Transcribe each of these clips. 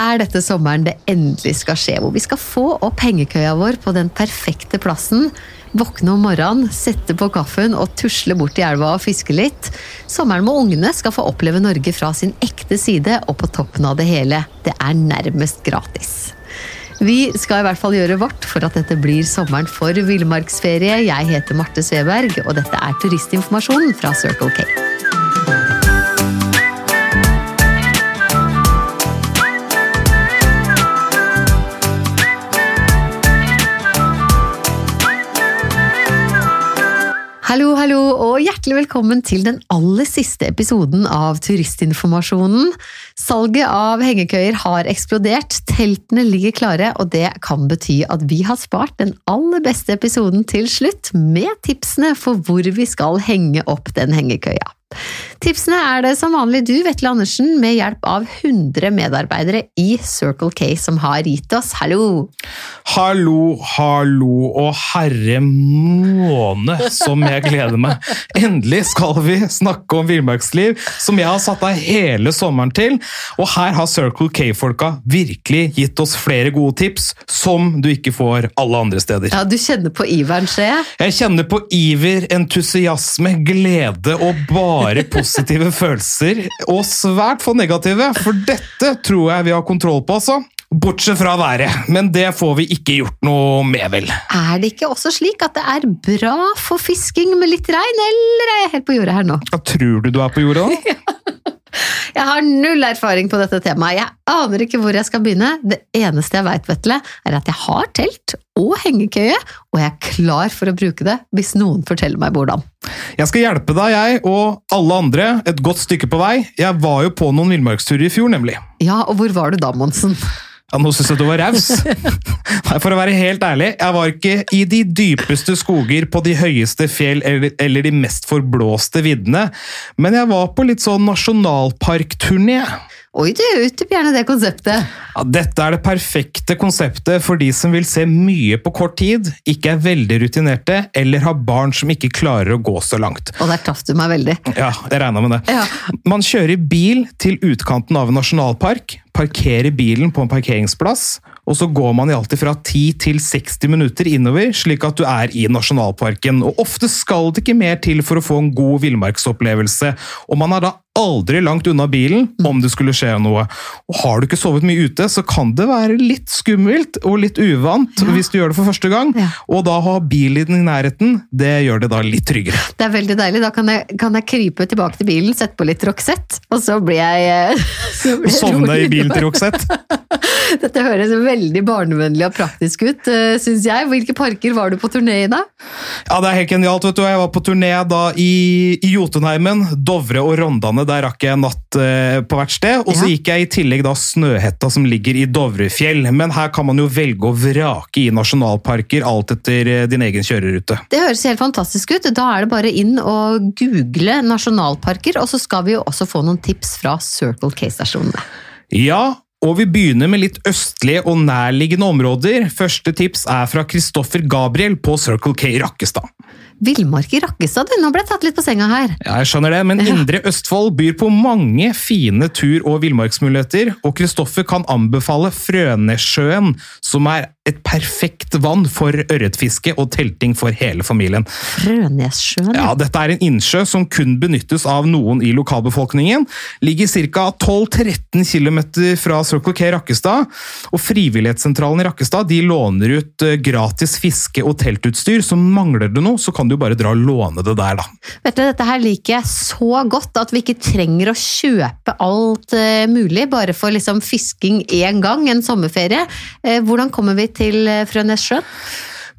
er dette sommeren det endelig skal skje, hvor vi skal få opp hengekøya vår på den perfekte plassen. Våkne om morgenen, sette på kaffen og tusle bort til elva og fiske litt. Sommeren med ungene skal få oppleve Norge fra sin ekte side, og på toppen av det hele, det er nærmest gratis. Vi skal i hvert fall gjøre vårt for at dette blir sommeren for villmarksferie. Jeg heter Marte Sveberg, og dette er turistinformasjon fra Circle K. hjertelig velkommen til den aller siste episoden av Turistinformasjonen. Salget av hengekøyer har eksplodert, teltene ligger klare, og det kan bety at vi har spart den aller beste episoden til slutt, med tipsene for hvor vi skal henge opp den hengekøya. Tipsene er det som vanlig du, Vetle Andersen, med hjelp av 100 medarbeidere i Circle K som har gitt oss. Hallo! Hallo, hallo og herre måne som jeg gleder meg. Endelig skal vi snakke om villmarksliv, som jeg har satt av hele sommeren til. Og her har Circle K-folka virkelig gitt oss flere gode tips, som du ikke får alle andre steder. Ja, Du kjenner på iveren, ser jeg. Jeg kjenner på iver, entusiasme, glede og bare positive følelser. Og svært få negative, for dette tror jeg vi har kontroll på, altså. Bortsett fra været, men det får vi ikke gjort noe med, vel. Er det ikke også slik at det er bra for fisking med litt regn, eller er jeg helt på jordet her nå? Ja, tror du du er på jorda? Jeg har null erfaring på dette temaet. Jeg aner ikke hvor jeg skal begynne. Det eneste jeg veit, Vetle, er at jeg har telt og hengekøye, og jeg er klar for å bruke det hvis noen forteller meg hvordan. Jeg skal hjelpe deg, jeg og alle andre, et godt stykke på vei. Jeg var jo på noen villmarksturer i fjor, nemlig. Ja, og hvor var du da, Monsen? Ja, Nå syns jeg du var raus. For å være helt ærlig, jeg var ikke i de dypeste skoger på de høyeste fjell eller, eller de mest forblåste viddene, men jeg var på litt sånn nasjonalparkturné. Oi, du, utdyp gjerne det konseptet. Ja, dette er det perfekte konseptet for de som vil se mye på kort tid, ikke er veldig rutinerte eller har barn som ikke klarer å gå så langt. Og der traff du meg veldig. Ja, jeg regna med det. Ja. Man kjører bil til utkanten av en nasjonalpark, parkerer bilen på en parkeringsplass, og så går man i alltid fra 10 til 60 minutter innover, slik at du er i nasjonalparken. Og ofte skal det ikke mer til for å få en god villmarksopplevelse, og man er da aldri langt unna bilen om det skulle skje noe. Og Har du ikke sovet mye ute, så kan det være litt skummelt og litt uvant Ja. hvis du gjør det for første gang, Ja. og da ha bilen i nærheten, det gjør det da litt tryggere. Det er veldig deilig. Da kan jeg, kan jeg krype tilbake til bilen, sette på litt Roxette, og så blir jeg, så blir jeg Sovne i bilen Roxette. Dette høres veldig barnevennlig og praktisk ut, syns jeg. Hvilke parker var du på turné i da? Ja, det er helt genialt. vet du. Jeg var på turné da i, i Jotunheimen, Dovre og Rondane. Der rakk jeg en natt eh, på hvert sted. Og så Ja. gikk jeg i tillegg da Snøhetta, som ligger i Dovrefjell. Men her kan man jo velge å vrake i nasjonalparker, alt etter eh, din egen kjørerute. Det høres helt fantastisk ut. Da er det bare inn og google nasjonalparker, og så skal vi jo også få noen tips fra Circle K-stasjonene. Ja, og vi begynner med litt østlige og nærliggende områder. Første tips er fra Kristoffer Gabriel på Circle K Rakkestad. Villmark i Rakkestad, du. Nå ble jeg tatt litt på senga her. Ja, jeg skjønner det, men Indre Østfold byr på mange fine tur- og villmarksmuligheter, og Kristoffer kan anbefale Frønessjøen, som er et perfekt vann for ørretfiske og telting for hele familien. Frønessjøen. Ja, Dette er en innsjø som kun benyttes av noen i lokalbefolkningen. Ligger ca. 12-13 km fra Circle K Rakkestad, og Frivillighetssentralen i Rakkestad de låner ut eh, gratis fiske- og teltutstyr, så mangler det noe, så kan du bare dra og låne det der, da. Vet du, Dette her liker jeg så godt, at vi ikke trenger å kjøpe alt eh, mulig bare for liksom fisking én gang, en sommerferie. Eh, hvordan kommer vi til uh, Frønessjøen?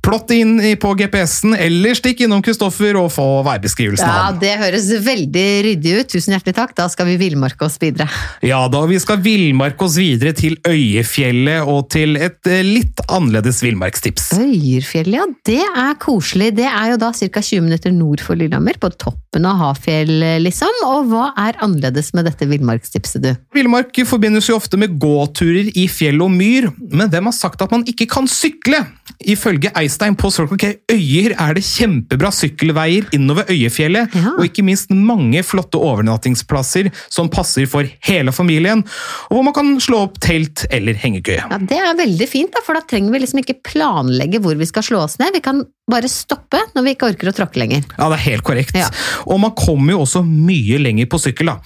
Plott inn på GPS-en, eller stikk innom Kristoffer og få værbeskrivelsen Ja, av ham. Det høres veldig ryddig ut. Tusen hjertelig takk. Da skal vi villmarke oss videre. Ja da, vi skal villmarke oss videre til Øyefjellet og til et eh, litt annerledes villmarkstips. Øyerfjellet, ja. Det er koselig. Det er jo da ca. 20 minutter nord for Lillehammer, på toppen av Hafjell, liksom. Og hva er annerledes med dette villmarkstipset, du? Villmark forbindes jo ofte med gåturer i fjell og myr, men hvem har sagt at man ikke kan sykle? Ifølge Øystein, på Circle K Øyer er det kjempebra sykkelveier innover Øyefjellet, Ja. og ikke minst mange flotte overnattingsplasser som passer for hele familien, og hvor man kan slå opp telt eller hengekøye. Ja, Det er veldig fint, da, for da trenger vi liksom ikke planlegge hvor vi skal slå oss ned. Vi kan bare stoppe når vi ikke orker å tråkke lenger. Ja, det er helt korrekt. Ja. Og man kommer jo også mye lenger på sykkel. da.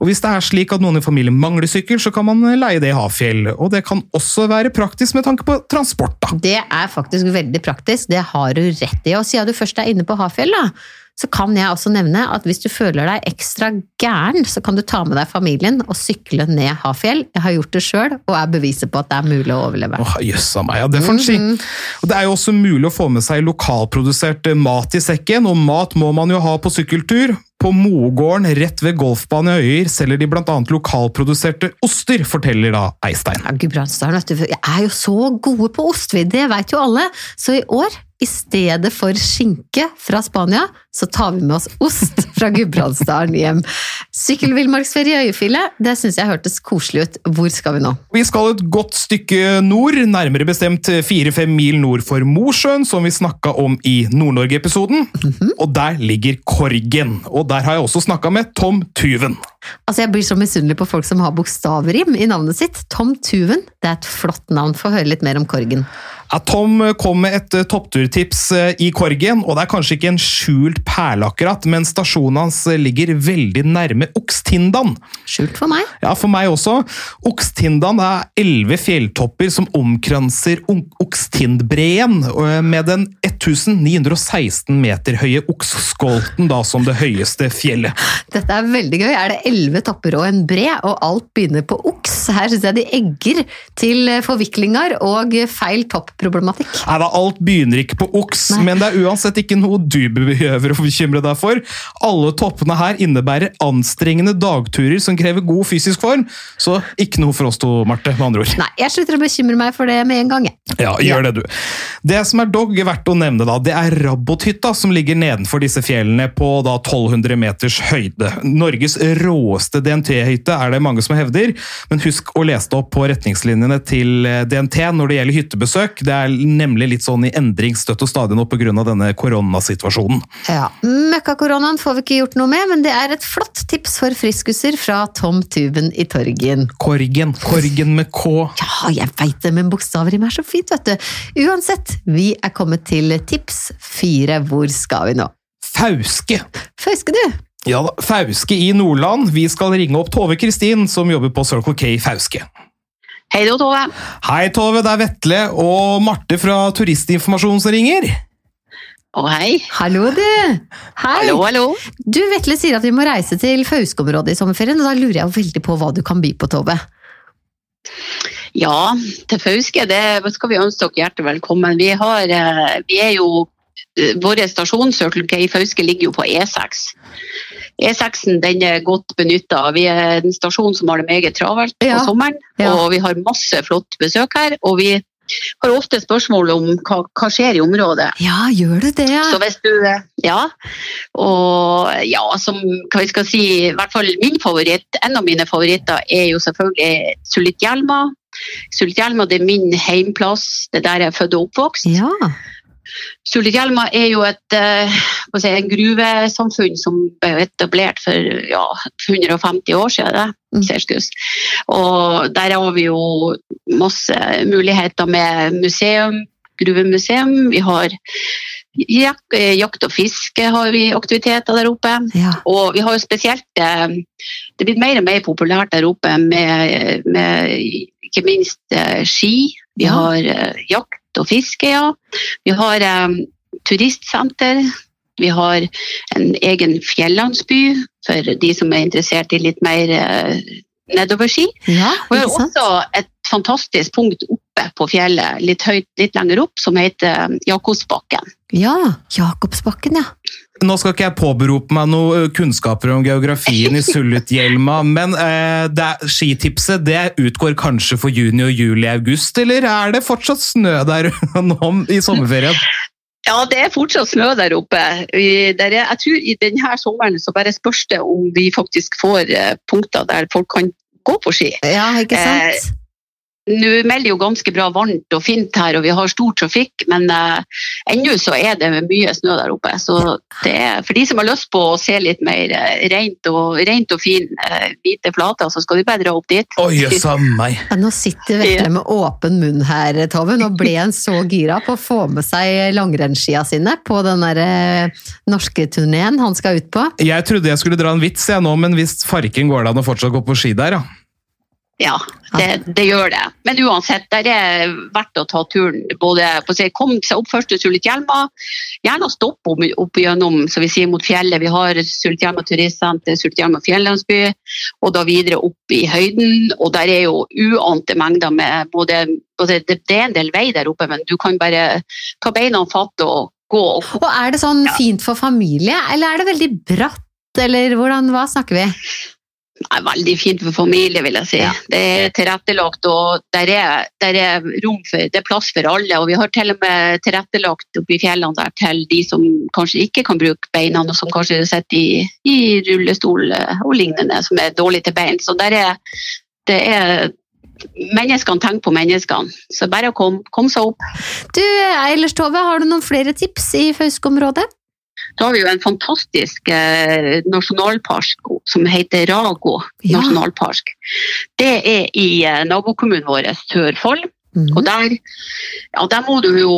Og Hvis det er slik at noen i familien mangler sykkel, så kan man leie det i Hafjell. Og det kan også være praktisk med tanke på transport. da. Det er faktisk veldig praktisk, det har du rett i. Og siden du først er inne på Hafjell, da, så kan jeg også nevne at hvis du føler deg ekstra gæren, så kan du ta med deg familien og sykle ned Hafjell. Jeg har gjort det sjøl, og er beviset på at det er mulig å overleve. Åh, a meg, ja, det får en si. Mhm. Og Det er jo også mulig å få med seg lokalprodusert eh, mat i sekken, og mat må man jo ha på sykkeltur. På Mogården rett ved golfbanen i Øyer selger de bl.a. lokalproduserte oster, forteller da Eistein. Ja, Gudbrandsdalen, vet du, jeg er jo så gode på ost, det vet jo alle. Så i år, i stedet for skinke fra Spania, så tar vi med oss ost fra Gudbrandsdalen hjem. Sykkelvillmarksferie i Øyefjellet, det syns jeg hørtes koselig ut. Hvor skal vi nå? Vi skal et godt stykke nord, nærmere bestemt fire-fem mil nord for Mosjøen, som vi snakka om i Nord-Norge-episoden. Og der ligger Korgen. Og der har jeg også snakka med Tom Tuven. Altså, Jeg blir så misunnelig på folk som har bokstavrim i navnet sitt. Tom Tuven, det er et flott navn. Få høre litt mer om Korgen. Tom kom med et eh, toppturtips eh, i Korgen, og det er kanskje ikke en skjult perle akkurat, men stasjonen hans eh, ligger veldig nærme Okstindan. Skjult for meg. Ja, for meg også. Okstindan er elleve fjelltopper som omkranser Okstindbreen, med den 1916 meter høye Oksskolten da som det høyeste fjellet. Dette er veldig gøy. Er det elleve topper og en bre, og alt begynner på oks? Her syns jeg de egger til forviklinger og feil topp-problematikk. Nei da, alt begynner ikke på oks, Nei. men det er uansett ikke noe du behøver å bekymre deg for. Alle toppene her innebærer anstrengende dagturer som krever god fysisk form, så ikke noe for oss to, Marte, med andre ord. Nei, jeg slutter å bekymre meg for det med en gang. jeg. Ja, gjør det du. Det som er dog verdt å nevne, da, det er Rabbothytta, som ligger nedenfor disse fjellene på da 1200 meters høyde. Norges råeste DNT-hytte er det mange som hevder, men husk å lese det opp på retningslinjene til eh, DNT når det gjelder hyttebesøk. Det er nemlig litt sånn i endring støtt og stadig nå pga. denne koronasituasjonen. Ja, Møkkakoronaen får vi ikke gjort noe med, men det er et flott tips for friskuser fra Tom Tuben i Torgen. Korgen. Korgen med K. Ja, jeg veit det, men bokstaver i meg er så fint, vet du. Uansett, vi er kommet til tips fire. Hvor skal vi nå? Fauske. Fauske, du! Ja da, Fauske i Nordland. Vi skal ringe opp Tove Kristin, som jobber på Circle K Fauske. Hei da, Tove. Hei, Tove. Det er Vetle og Marte fra Turistinformasjon som ringer. Og hei. Hallo, du! Hei! Hallo, hallo. Du, Vetle sier at vi må reise til Fauske-området i sommerferien, og da lurer jeg veldig på hva du kan by på, Tove. Ja, til Fauske det skal vi ønske dere hjertelig velkommen. Vi, har, eh, vi er jo eh, Vår stasjon Circle K Fauske ligger jo på E6. E6-en den er godt benytta. Vi er en stasjon som har det meget travelt på Ja. sommeren. Ja. Og vi har masse flott besøk her. Og vi har ofte spørsmål om hva, hva skjer i området. Ja, gjør du det? Så hvis du Ja. Og ja, som hva vi skal si, i hvert fall min favoritt, en av mine favoritter er jo selvfølgelig Sulitjelma. Sulitjelma er min heimplass, det er der jeg er født og oppvokst. Ja. Sulitjelma er jo et eh, si, en gruvesamfunn som ble etablert for ja, 150 år siden. Mm. Og der har vi jo masse muligheter med museum, gruvemuseum. Vi har jakt og fiske har vi aktiviteter der oppe. ja. Og vi har jo spesielt eh, Det er blitt mer og mer populært der oppe med, med ikke minst eh, ski. Vi Ja. har eh, jakt og fiske, ja. Vi har um, turistsenter. Vi har en egen fjellandsby for de som er interessert i litt mer uh, nedoverski. ja Og vi har også et fantastisk punkt oppe på fjellet, litt høyt litt lenger opp, som heter eh, Jakobsbakken. Ja, Jakobsbakken, ja. Nå skal ikke jeg påberope meg noe kunnskaper om geografien i Sulluthjelma, men eh, det er, skitipset det utgår kanskje for juni og juli august, eller er det fortsatt snø der nå i sommerferien? Ja, det er fortsatt snø der oppe. Der er, jeg tror i denne sommeren så bare spørs det om vi faktisk får eh, punkter der folk kan gå på ski. Ja, ikke sant? Nå melder jo ganske bra varmt og fint her, og vi har stor trafikk, men eh, ennå så er det mye snø der oppe. Så det er, for de som har lyst på å se litt mer eh, rent og, rent og fin eh, hvite flater, så skal de bare dra opp dit. Oi, jøss a meg. Ja, nå sitter Vetle med åpen munn her, Tove. Nå ble en så gira på å få med seg langrennsskia sine på den der norske turneen han skal ut på. Jeg trodde jeg skulle dra en vits, jeg nå, men hvis farken går det an å fortsatt gå på ski der, ja. Ja, det, det, gjør det. Men uansett, det er verdt å ta turen. Både på å Kom seg opp først til Sulitjelma. Gjerne stopp opp, opp gjennom så vi sier, mot fjellet. Vi har Sulitjelma turistsenter, Sulitjelma fjellandsby, og da videre opp i høyden. Og der er jo uante mengder med både, både det, det, er en del vei der oppe, men du kan bare ta beina fatt og gå opp. Og Er det sånn fint for familie, eller er det veldig bratt, eller hvordan, hva snakker vi? Nei, veldig fint for familie, vil jeg si. Ja. Det er tilrettelagt og der er, der er, rom for, det er plass for alle. Og vi har til og med tilrettelagt oppe i fjellene der til de som kanskje ikke kan bruke beina, og som kanskje sitter i, i rullestol og lignende, som er dårlige til bein. Så der er, det er Menneskene tenker på menneskene, så bare kom, kom seg opp. Du, Eilers Tove, har du noen flere tips i Fauske-området? Så har vi jo en fantastisk eh, nasjonalpark som heter Rago ja. nasjonalpark. Det er i eh, nabokommunen vår Sørfold. Mm. Og der, ja, der må du jo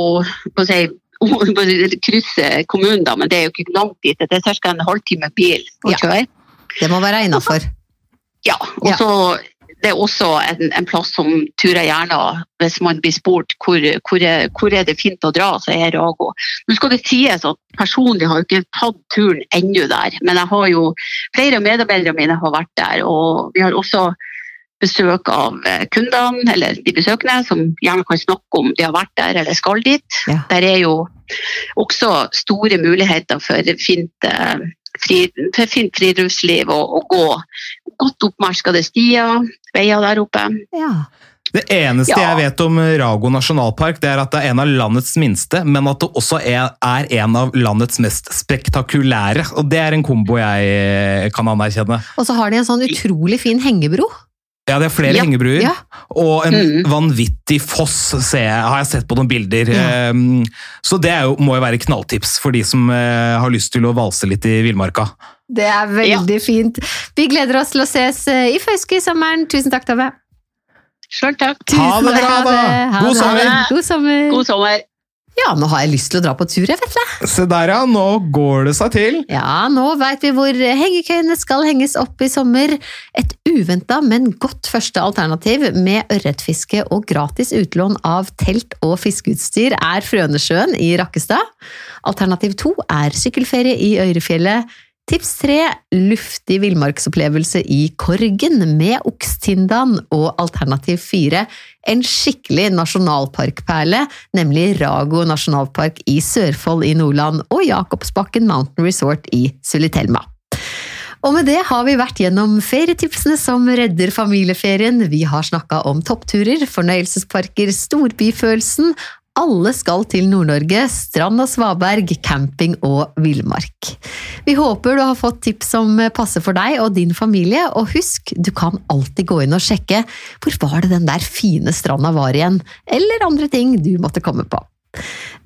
si, krysse kommunen, da, men det er jo ikke langt dit. Det er ca. en halvtime bil å kjøre. Det må være innafor. Ja. Og så det er også en, en, plass som turer gjerne hvis man blir spurt hvor, hvor, er, hvor er det fint å dra, så er Rago. Nå skal det sies at personlig har jeg ikke tatt turen ennå der, men jeg har jo flere av medarbeiderne mine har vært der. Og vi har også besøk av eh, kundene eller de besøkende som gjerne kan snakke om de har vært der eller skal dit. Ja. Der er jo også store muligheter for fint eh, fri, fint friluftsliv og, og gå godt oppmarskede stier, veier der oppe. Ja. Det eneste ja. jeg vet om Rago nasjonalpark, det er at det er en av landets minste, men at det også er, er en av landets mest spektakulære. Og det er en kombo jeg eh, kan anerkjenne. Og så har de en sånn utrolig fin hengebro. Ja, det er flere ja. hengebruer. Ja. Og en mm. vanvittig foss jeg, har jeg sett på noen bilder. Ja. Um, så det jo, må jo være knalltips for de som uh, har lyst til å valse litt i villmarka. Det er veldig fint. Vi gleder oss til å ses eh, i Fauske i sommeren. Tusen takk, Tove. Sjøl takk. Ha det bra, da! God sommer. God sommer. God sommer. Ja, nå har jeg lyst til å dra på tur, jeg, Vetle. Se der, ja. Nå går det seg til. Ja, nå veit vi hvor hengekøyene skal henges opp i sommer. Et uventa, men godt første alternativ med ørretfiske og gratis utlån av telt og fiskeutstyr er Frønesjøen i Rakkestad. Alternativ to er sykkelferie i Øyrefjellet Tips tre luftig villmarksopplevelse i Korgen med Okstindan. Og alternativ fire en skikkelig nasjonalparkperle, nemlig Rago nasjonalpark i Sørfold i Nordland og Jakobsbakken Mountain Resort i Sulitelma. Og med det har vi vært gjennom ferietipsene som redder familieferien. Vi har snakka om toppturer, fornøyelsesparker, storbyfølelsen, alle skal til Nord-Norge, strand og svaberg, camping og villmark. Vi håper du har fått tips som passer for deg og din familie, og husk, du kan alltid gå inn og sjekke hvor var det den der fine stranda var igjen, eller andre ting du måtte komme på.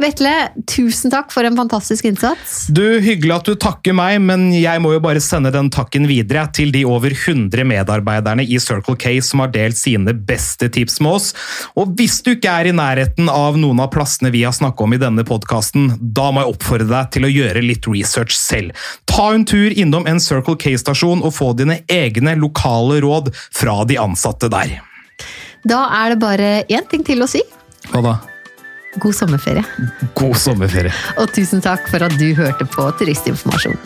Vetle, tusen takk for en fantastisk innsats. Du, Hyggelig at du takker meg, men jeg må jo bare sende den takken videre til de over 100 medarbeiderne i Circle K som har delt sine beste tips med oss. Og hvis du ikke er i nærheten av noen av plassene vi har snakket om i denne podkasten, da må jeg oppfordre deg til å gjøre litt research selv. Ta en tur innom en Circle K-stasjon og få dine egne lokale råd fra de ansatte der. Da er det bare én ting til å si. Hva da? God sommerferie. God sommerferie. Og tusen takk for at du hørte på Turistinformasjon.